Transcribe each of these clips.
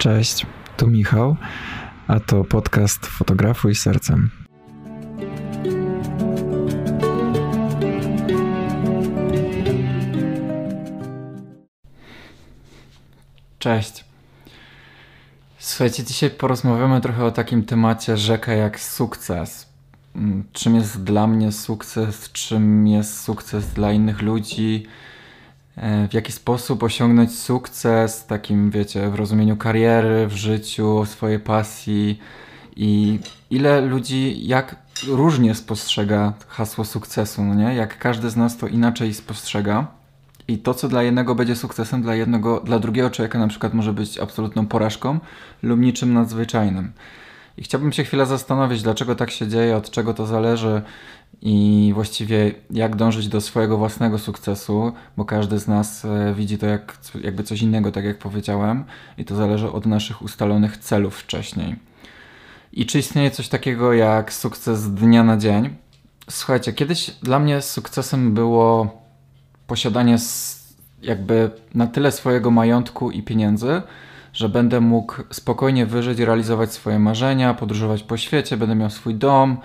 Cześć, tu Michał, a to podcast Fotografuj Sercem. Cześć. Słuchajcie, dzisiaj porozmawiamy trochę o takim temacie rzeka jak sukces. Mm, czym jest dla mnie sukces, czym jest sukces dla innych ludzi, w jaki sposób osiągnąć sukces, takim wiecie, w rozumieniu kariery, w życiu, swojej pasji i ile ludzi, jak różnie spostrzega hasło sukcesu, no nie? Jak każdy z nas to inaczej spostrzega. I to, co dla jednego będzie sukcesem, dla jednego, dla drugiego człowieka na przykład może być absolutną porażką lub niczym nadzwyczajnym. I chciałbym się chwilę zastanowić, dlaczego tak się dzieje, od czego to zależy i właściwie jak dążyć do swojego własnego sukcesu, bo każdy z nas e, widzi to jak, jakby coś innego, tak jak powiedziałem, i to zależy od naszych ustalonych celów wcześniej. I czy istnieje coś takiego jak sukces dnia na dzień? Słuchajcie, kiedyś dla mnie sukcesem było posiadanie jakby na tyle swojego majątku i pieniędzy, że będę mógł spokojnie wyżyć, realizować swoje marzenia, podróżować po świecie, będę miał swój dom,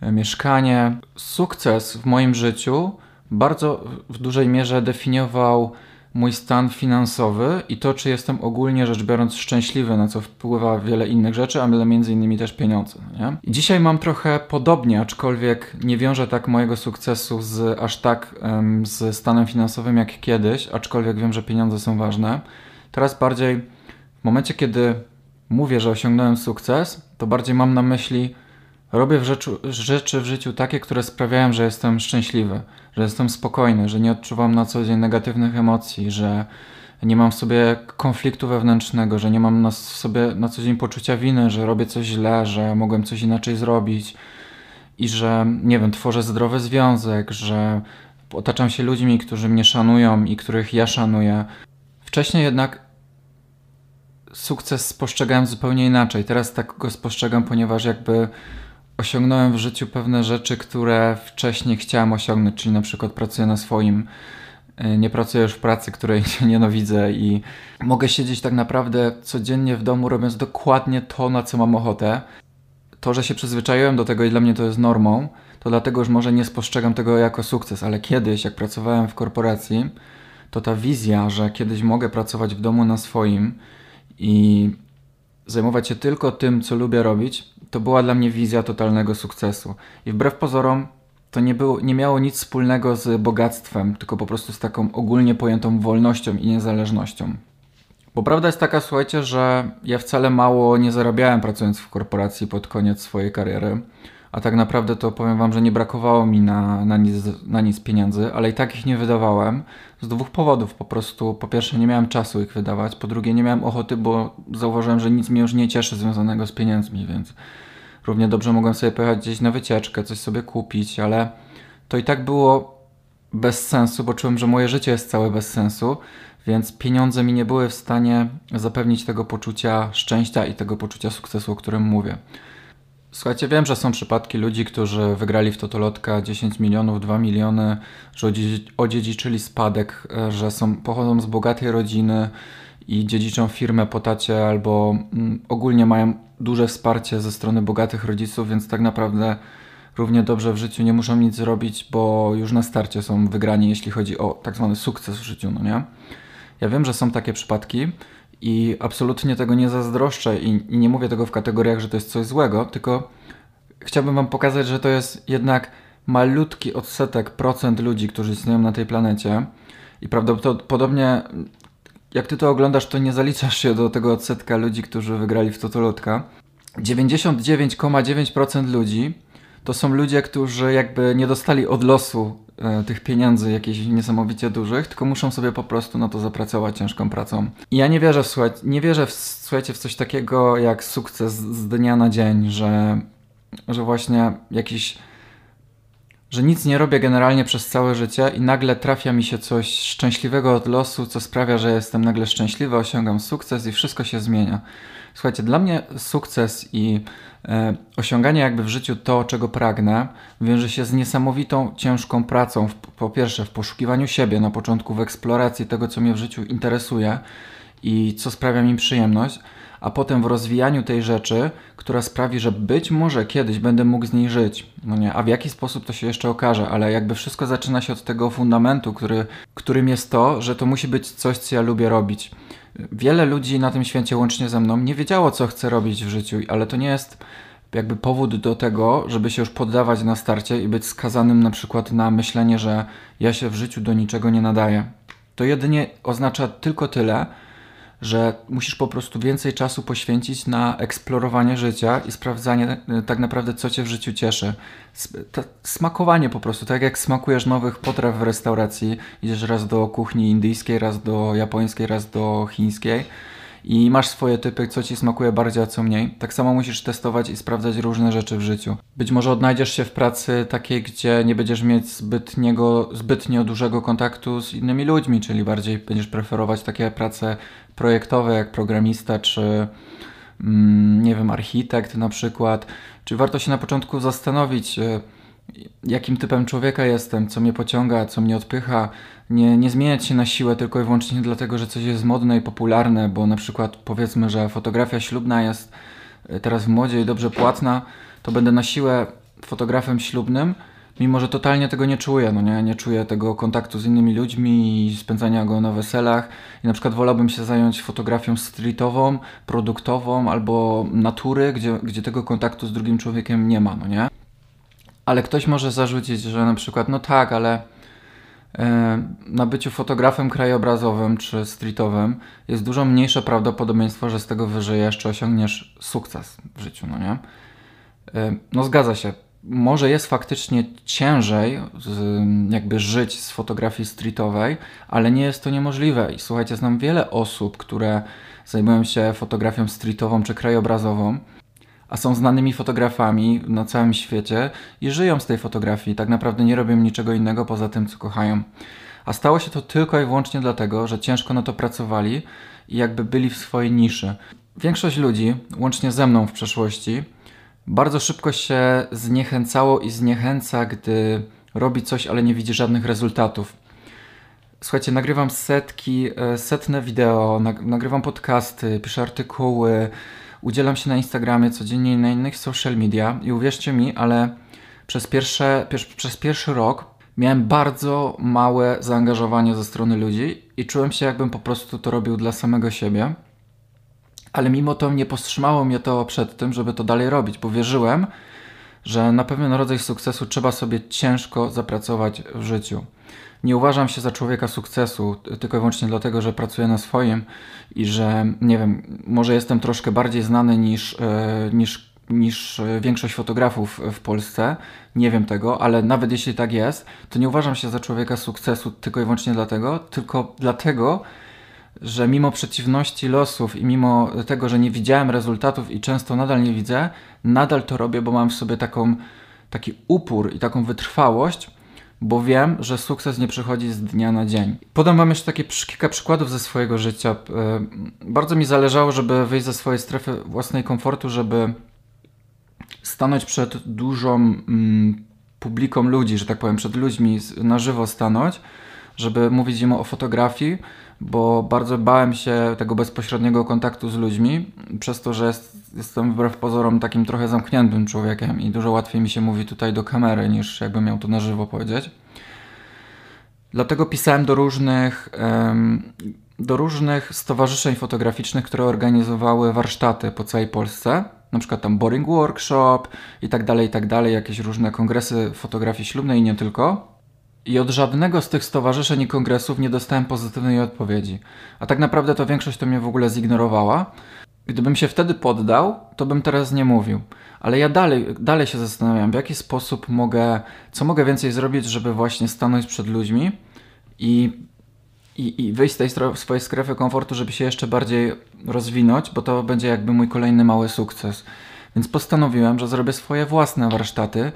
e, mieszkanie. Sukces w moim życiu bardzo w dużej mierze definiował mój stan finansowy i to, czy jestem ogólnie rzecz biorąc szczęśliwy, na co wpływa wiele innych rzeczy, ale między innymi też pieniądze. Nie? I dzisiaj mam trochę podobnie, aczkolwiek nie wiążę tak mojego sukcesu z aż tak um, z stanem finansowym jak kiedyś, aczkolwiek wiem, że pieniądze są ważne. Teraz bardziej w momencie, kiedy mówię, że osiągnąłem sukces, to bardziej mam na myśli robię w rzeczu, rzeczy w życiu takie, które sprawiają, że jestem szczęśliwy, że jestem spokojny, że nie odczuwam na co dzień negatywnych emocji, że nie mam w sobie konfliktu wewnętrznego, że nie mam na sobie na co dzień poczucia winy, że robię coś źle, że mogłem coś inaczej zrobić i że, nie wiem, tworzę zdrowy związek, że otaczam się ludźmi, którzy mnie szanują i których ja szanuję. Wcześniej jednak sukces spostrzegałem zupełnie inaczej. Teraz tak go spostrzegam, ponieważ jakby osiągnąłem w życiu pewne rzeczy, które wcześniej chciałem osiągnąć, czyli na przykład pracuję na swoim, e, nie pracuję już w pracy, której nienawidzę i mogę siedzieć tak naprawdę codziennie w domu, robiąc dokładnie to, na co mam ochotę. To, że się przyzwyczaiłem do tego i dla mnie to jest normą, to dlatego już może nie spostrzegam tego jako sukces, ale kiedyś, jak pracowałem w korporacji, to ta wizja, że kiedyś mogę pracować w domu na swoim i zajmować się tylko tym, co lubię robić, to była dla mnie wizja totalnego sukcesu. I wbrew pozorom to nie, było, nie miało nic wspólnego z bogactwem, tylko po prostu z taką ogólnie pojętą wolnością i niezależnością. Bo prawda jest taka, słuchajcie, że ja wcale mało nie zarabiałem pracując w korporacji pod koniec swojej kariery. A tak naprawdę to powiem Wam, że nie brakowało mi na, na, nic, na nic pieniędzy, ale i tak ich nie wydawałem z dwóch powodów. Po prostu, po pierwsze, nie miałem czasu ich wydawać, po drugie, nie miałem ochoty, bo zauważyłem, że nic mnie już nie cieszy związanego z pieniędzmi, więc równie dobrze mogłem sobie pojechać gdzieś na wycieczkę, coś sobie kupić, ale to i tak było bez sensu, bo czułem, że moje życie jest całe bez sensu, więc pieniądze mi nie były w stanie zapewnić tego poczucia szczęścia i tego poczucia sukcesu, o którym mówię. Słuchajcie, wiem, że są przypadki ludzi, którzy wygrali w Totolotka 10 milionów, 2 miliony, że odziedziczyli spadek, e, że są, pochodzą z bogatej rodziny i dziedziczą firmę po tacie albo mm, ogólnie mają duże wsparcie ze strony bogatych rodziców, więc tak naprawdę równie dobrze w życiu nie muszą nic zrobić, bo już na starcie są wygrani, jeśli chodzi o tak zwany sukces w życiu, no nie? Ja wiem, że są takie przypadki, i absolutnie tego nie zazdroszczę i, nie mówię tego w kategoriach, że to jest coś złego, tylko chciałbym Wam pokazać, że to jest jednak malutki odsetek procent ludzi, którzy istnieją na tej planecie. I prawdopodobnie, jak Ty to oglądasz, to nie zaliczasz się do tego odsetka ludzi, którzy wygrali w Totolotka. 99,9% ludzi to są ludzie, którzy jakby nie dostali od losu tych pieniędzy jakichś niesamowicie dużych, tylko muszą sobie po prostu na to zapracować ciężką pracą. I ja nie wierzę, słuchaj, nie wierzę w, słuchajcie, w coś takiego jak sukces z dnia na dzień, że, że właśnie jakiś że nic nie robię generalnie przez całe życie i nagle trafia mi się coś szczęśliwego od losu, co sprawia, że jestem nagle szczęśliwy, osiągam sukces i wszystko się zmienia. Słuchajcie, dla mnie sukces i e, osiąganie jakby w życiu to, czego pragnę, wiąże się z niesamowitą, ciężką pracą. W, po pierwsze, w poszukiwaniu siebie na początku, w eksploracji tego, co mnie w życiu interesuje i co sprawia mi przyjemność, a potem w rozwijaniu tej rzeczy, która sprawi, że być może kiedyś będę mógł z niej żyć. No nie, a w jaki sposób to się jeszcze okaże, ale jakby wszystko zaczyna się od tego fundamentu, który, którym jest to, że to musi być coś, co ja lubię robić. Wiele ludzi na tym świecie, łącznie ze mną, nie wiedziało, co chce robić w życiu, ale to nie jest jakby powód do tego, żeby się już poddawać na starcie i być skazanym na przykład na myślenie, że ja się w życiu do niczego nie nadaję. To jedynie oznacza tylko tyle, że musisz po prostu więcej czasu poświęcić na eksplorowanie życia i sprawdzanie e, tak naprawdę, co cię w życiu cieszy. Smakowanie po prostu, tak jak smakujesz nowych potraw w restauracji, idziesz raz do kuchni indyjskiej, raz do japońskiej, raz do chińskiej i masz swoje typy, co ci smakuje bardziej, a co mniej. Tak samo musisz testować i sprawdzać różne rzeczy w życiu. Być może odnajdziesz się w pracy takiej, gdzie nie będziesz mieć zbytniego, zbytnio dużego kontaktu z innymi ludźmi, czyli bardziej będziesz preferować takie prace projektowe jak programista czy mm, nie wiem, architekt na przykład. Czy warto się na początku zastanowić, e, jakim typem człowieka jestem, co mnie pociąga, co mnie odpycha. Nie, nie zmieniać się na siłę tylko i wyłącznie dlatego, że coś jest modne i popularne, bo na przykład powiedzmy, że fotografia ślubna jest e, teraz w modzie i dobrze płatna, to będę na siłę fotografem ślubnym, mimo że totalnie tego nie czuję, no nie, nie czuję tego kontaktu z innymi ludźmi i spędzania go na weselach i na przykład wolałbym się zająć fotografią streetową, produktową albo natury, gdzie, gdzie tego kontaktu z drugim człowiekiem nie ma, no nie. Ale ktoś może zarzucić, że na przykład, no tak, ale na byciu fotografem krajobrazowym czy streetowym jest dużo mniejsze prawdopodobieństwo, że z tego wyżyjesz czy osiągniesz sukces w życiu, no nie? E, no zgadza się. Może jest faktycznie ciężej jakby żyć z fotografii streetowej, ale nie jest to niemożliwe. I słuchajcie, znam wiele osób, które zajmują się fotografią streetową czy krajobrazową a są znanymi fotografami na całym świecie i żyją z tej fotografii. Tak naprawdę nie robią niczego innego poza tym, co kochają. A stało się to tylko i wyłącznie dlatego, że ciężko na to pracowali i jakby byli w swojej niszy. Większość ludzi, łącznie ze mną w przeszłości, bardzo szybko się zniechęcało i zniechęca, gdy robi coś, ale nie widzi żadnych rezultatów. Słuchajcie, nagrywam setki, e, setne wideo, nagrywam podcasty, piszę artykuły, Udzielam się na Instagramie codziennie i na innych social media i uwierzcie mi, ale przez, pierwsze, pier, przez pierwszy rok miałem bardzo małe zaangażowanie ze strony ludzi i czułem się, jakbym po prostu to robił dla samego siebie. Ale mimo to nie powstrzymało mnie to przed tym, żeby to dalej robić, bo wierzyłem, że na pewien rodzaj sukcesu trzeba sobie ciężko zapracować w życiu. Nie uważam się za człowieka sukcesu tylko i wyłącznie dlatego, że pracuję na swoim i że, nie wiem, może jestem troszkę bardziej znany niż, e, niż, niż większość fotografów w Polsce. Nie wiem tego, ale nawet jeśli tak jest, to nie uważam się za człowieka sukcesu tylko i wyłącznie dlatego, tylko dlatego, że mimo przeciwności losów i mimo tego, że nie widziałem rezultatów i często nadal nie widzę, nadal to robię, bo mam w sobie taką, taki upór i taką wytrwałość, bo wiem, że sukces nie przychodzi z dnia na dzień. Podam Wam jeszcze takie kilka przykładów ze swojego życia. Bardzo mi zależało, żeby wyjść ze swojej strefy własnej komfortu, żeby stanąć przed dużą publiką ludzi, że tak powiem, przed ludźmi na żywo stanąć, żeby mówić im o fotografii, bo bardzo bałem się tego bezpośredniego kontaktu z ludźmi, przez to, że jest, jestem wbrew pozorom takim trochę zamkniętym człowiekiem i dużo łatwiej mi się mówi tutaj do kamery, niż jakbym miał to na żywo powiedzieć. Dlatego pisałem do różnych, do różnych stowarzyszeń fotograficznych, które organizowały warsztaty po całej Polsce. Na przykład tam Boring Workshop i tak dalej, i tak dalej, jakieś różne kongresy fotografii ślubnej i nie tylko. I od żadnego z tych stowarzyszeń i kongresów nie dostałem pozytywnej odpowiedzi. A tak naprawdę to większość to mnie w ogóle zignorowała. Gdybym się wtedy poddał, to bym teraz nie mówił. Ale ja dalej, dalej się zastanawiam, w jaki sposób mogę, co mogę więcej zrobić, żeby właśnie stanąć przed ludźmi i, i, i wyjść z tej swojej strefy komfortu, żeby się jeszcze bardziej rozwinąć, bo to będzie jakby mój kolejny mały sukces. Więc postanowiłem, że zrobię swoje własne warsztaty,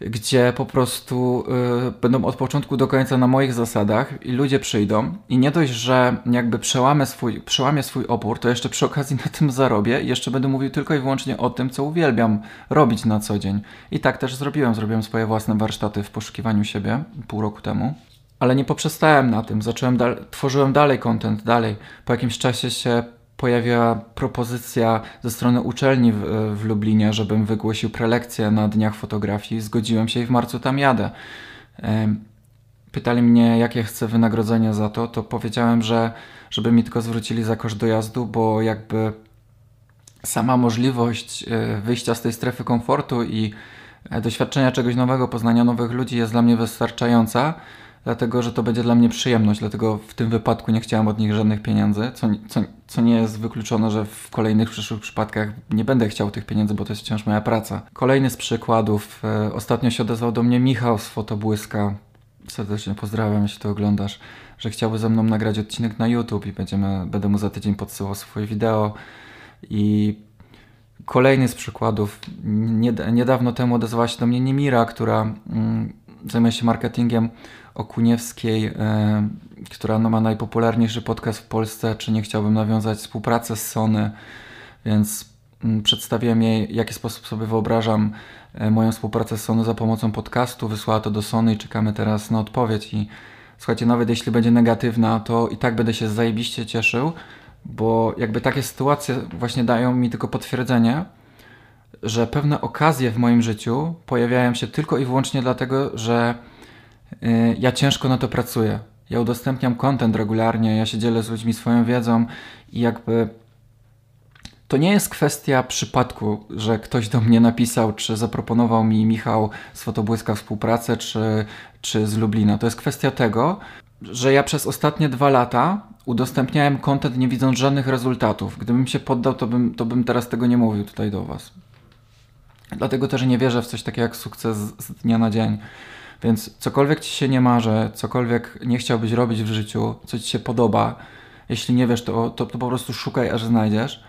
gdzie po prostu y, będą od początku do końca na moich zasadach i ludzie przyjdą i nie dość, że jakby przełamę swój, przełamię swój opór, to jeszcze przy okazji na tym zarobię i jeszcze będę mówił tylko i wyłącznie o tym, co uwielbiam robić na co dzień. I tak też zrobiłem. Zrobiłem swoje własne warsztaty w poszukiwaniu siebie pół roku temu. Ale nie poprzestałem na tym. Zacząłem dal tworzyłem dalej content, dalej. Po jakimś czasie się pojawiła propozycja ze strony uczelni w, w Lublinie, żebym wygłosił prelekcję na dniach fotografii. Zgodziłem się i w marcu tam jadę. Pytali mnie, jakie chcę wynagrodzenie za to, to powiedziałem, że żeby mi tylko zwrócili za koszt dojazdu, bo jakby sama możliwość e, wyjścia z tej strefy komfortu i e, doświadczenia czegoś nowego, poznania nowych ludzi jest dla mnie wystarczająca, dlatego że to będzie dla mnie przyjemność. Dlatego w tym wypadku nie chciałem od nich żadnych pieniędzy, co, co, co nie jest wykluczone, że w kolejnych przyszłych przypadkach nie będę chciał tych pieniędzy, bo to jest wciąż moja praca. Kolejny z przykładów. E, ostatnio się odezwał do mnie Michał z Fotobłyska. Serdecznie pozdrawiam, jeśli to oglądasz, że chciałby ze mną nagrać odcinek na YouTube i będziemy, będę mu za tydzień podsyłał swoje wideo. I kolejny z przykładów. Niedawno temu odezwała się do mnie Nimira, która zajmuje się marketingiem Okuniewskiej, e, która no, ma najpopularniejszy podcast w Polsce, czy nie chciałbym nawiązać współpracę z Sony, więc mm, przedstawiłem jej, w jaki sposób sobie wyobrażam e, moją współpracę z Sony za pomocą podcastu. Wysłała to do Sony i czekamy teraz na odpowiedź. I słuchajcie, nawet jeśli będzie negatywna, to i tak będę się zajebiście cieszył, bo jakby takie sytuacje właśnie dają mi tylko potwierdzenie, że pewne okazje w moim życiu pojawiają się tylko i wyłącznie dlatego, że y, ja ciężko na to pracuję. Ja udostępniam content regularnie, ja się dzielę z ludźmi swoją wiedzą i jakby to nie jest kwestia przypadku, że ktoś do mnie napisał, czy zaproponował mi Michał z Fotobłyska współpracę, czy, czy z Lublina. To jest kwestia tego, że ja przez ostatnie dwa lata udostępniałem kontent nie widząc żadnych rezultatów. Gdybym się poddał, to bym, to bym teraz tego nie mówił tutaj do Was. Dlatego też nie wierzę w coś takiego jak sukces z dnia na dzień. Więc cokolwiek Ci się nie marzy, cokolwiek nie chciałbyś robić w życiu, co Ci się podoba, jeśli nie wiesz, to, to, to po prostu szukaj, aż znajdziesz,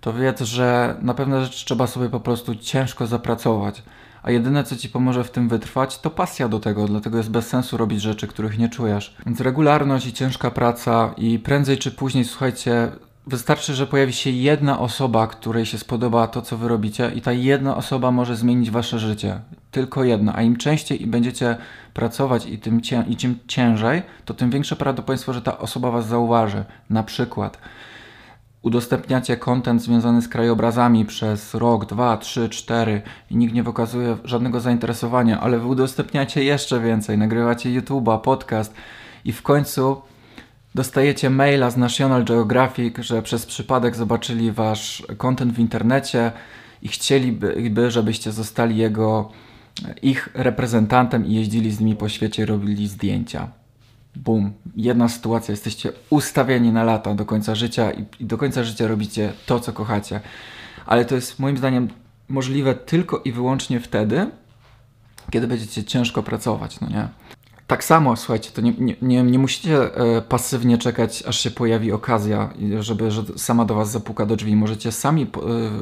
to wiedz, że na pewne rzeczy trzeba sobie po prostu ciężko zapracować a jedyne co ci pomoże w tym wytrwać to pasja do tego, dlatego jest bez sensu robić rzeczy, których nie czujesz. Więc regularność i ciężka praca i prędzej czy później, słuchajcie, wystarczy, że pojawi się jedna osoba, której się spodoba to, co wy robicie i ta jedna osoba może zmienić wasze życie. Tylko jedna, a im częściej będziecie pracować i tym, cię, i czym ciężej, to tym większe prawdopodobieństwo, że ta osoba was zauważy. Na przykład udostępniacie kontent związany z krajobrazami przez rok, dwa, trzy, cztery i nikt nie wykazuje żadnego zainteresowania, ale wy udostępniacie jeszcze więcej, nagrywacie YouTube'a, podcast i w końcu dostajecie maila z National Geographic, że przez przypadek zobaczyli wasz kontent w internecie i chcieliby, żebyście zostali jego ich reprezentantem i jeździli z nimi po świecie, robili zdjęcia bum, jedna sytuacja, jesteście ustawieni na lata do końca życia i, i do końca życia robicie to, co kochacie. Ale to jest moim zdaniem możliwe tylko i wyłącznie wtedy, kiedy będziecie ciężko pracować, no nie? Tak samo, słuchajcie, to nie, nie, nie, nie musicie e, pasywnie czekać, aż się pojawi okazja, żeby że sama do Was zapuka do drzwi. Możecie sami e,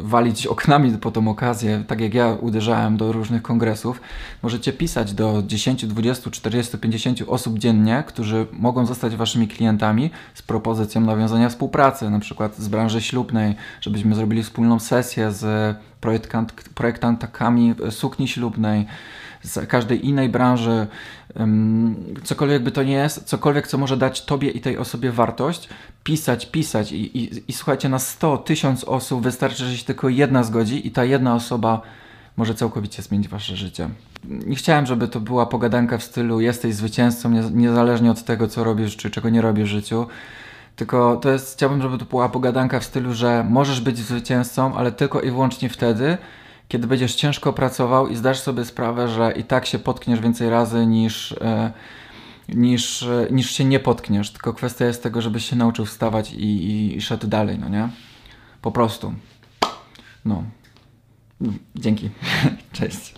walić oknami po tą okazję, tak jak ja uderzałem do różnych kongresów. Możecie pisać do 10, 20, 40, 50 osób dziennie, którzy mogą zostać Waszymi klientami z propozycją nawiązania współpracy, na przykład z branży ślubnej, żebyśmy zrobili wspólną sesję z projektant, projektantami sukni ślubnej, z każdej innej branży, cokolwiek by to nie jest, cokolwiek, co może dać Tobie i tej osobie wartość, pisać, pisać i, i, i słuchajcie, na 100, 1000 osób wystarczy, że się tylko jedna zgodzi i ta jedna osoba może całkowicie zmienić Wasze życie. Nie chciałem, żeby to była pogadanka w stylu jesteś zwycięzcą, niezależnie od tego, co robisz, czy czego nie robisz w życiu. Tylko to jest, chciałbym, żeby to była pogadanka w stylu, że możesz być zwycięzcą, ale tylko i wyłącznie wtedy, kiedy będziesz ciężko pracował i zdasz sobie sprawę, że i tak się potkniesz więcej razy niż, e, niż, e, niż się nie potkniesz. Tylko kwestia jest tego, żebyś się nauczył wstawać i, i, i szedł dalej, no nie? Po prostu. No. Dzięki. Cześć.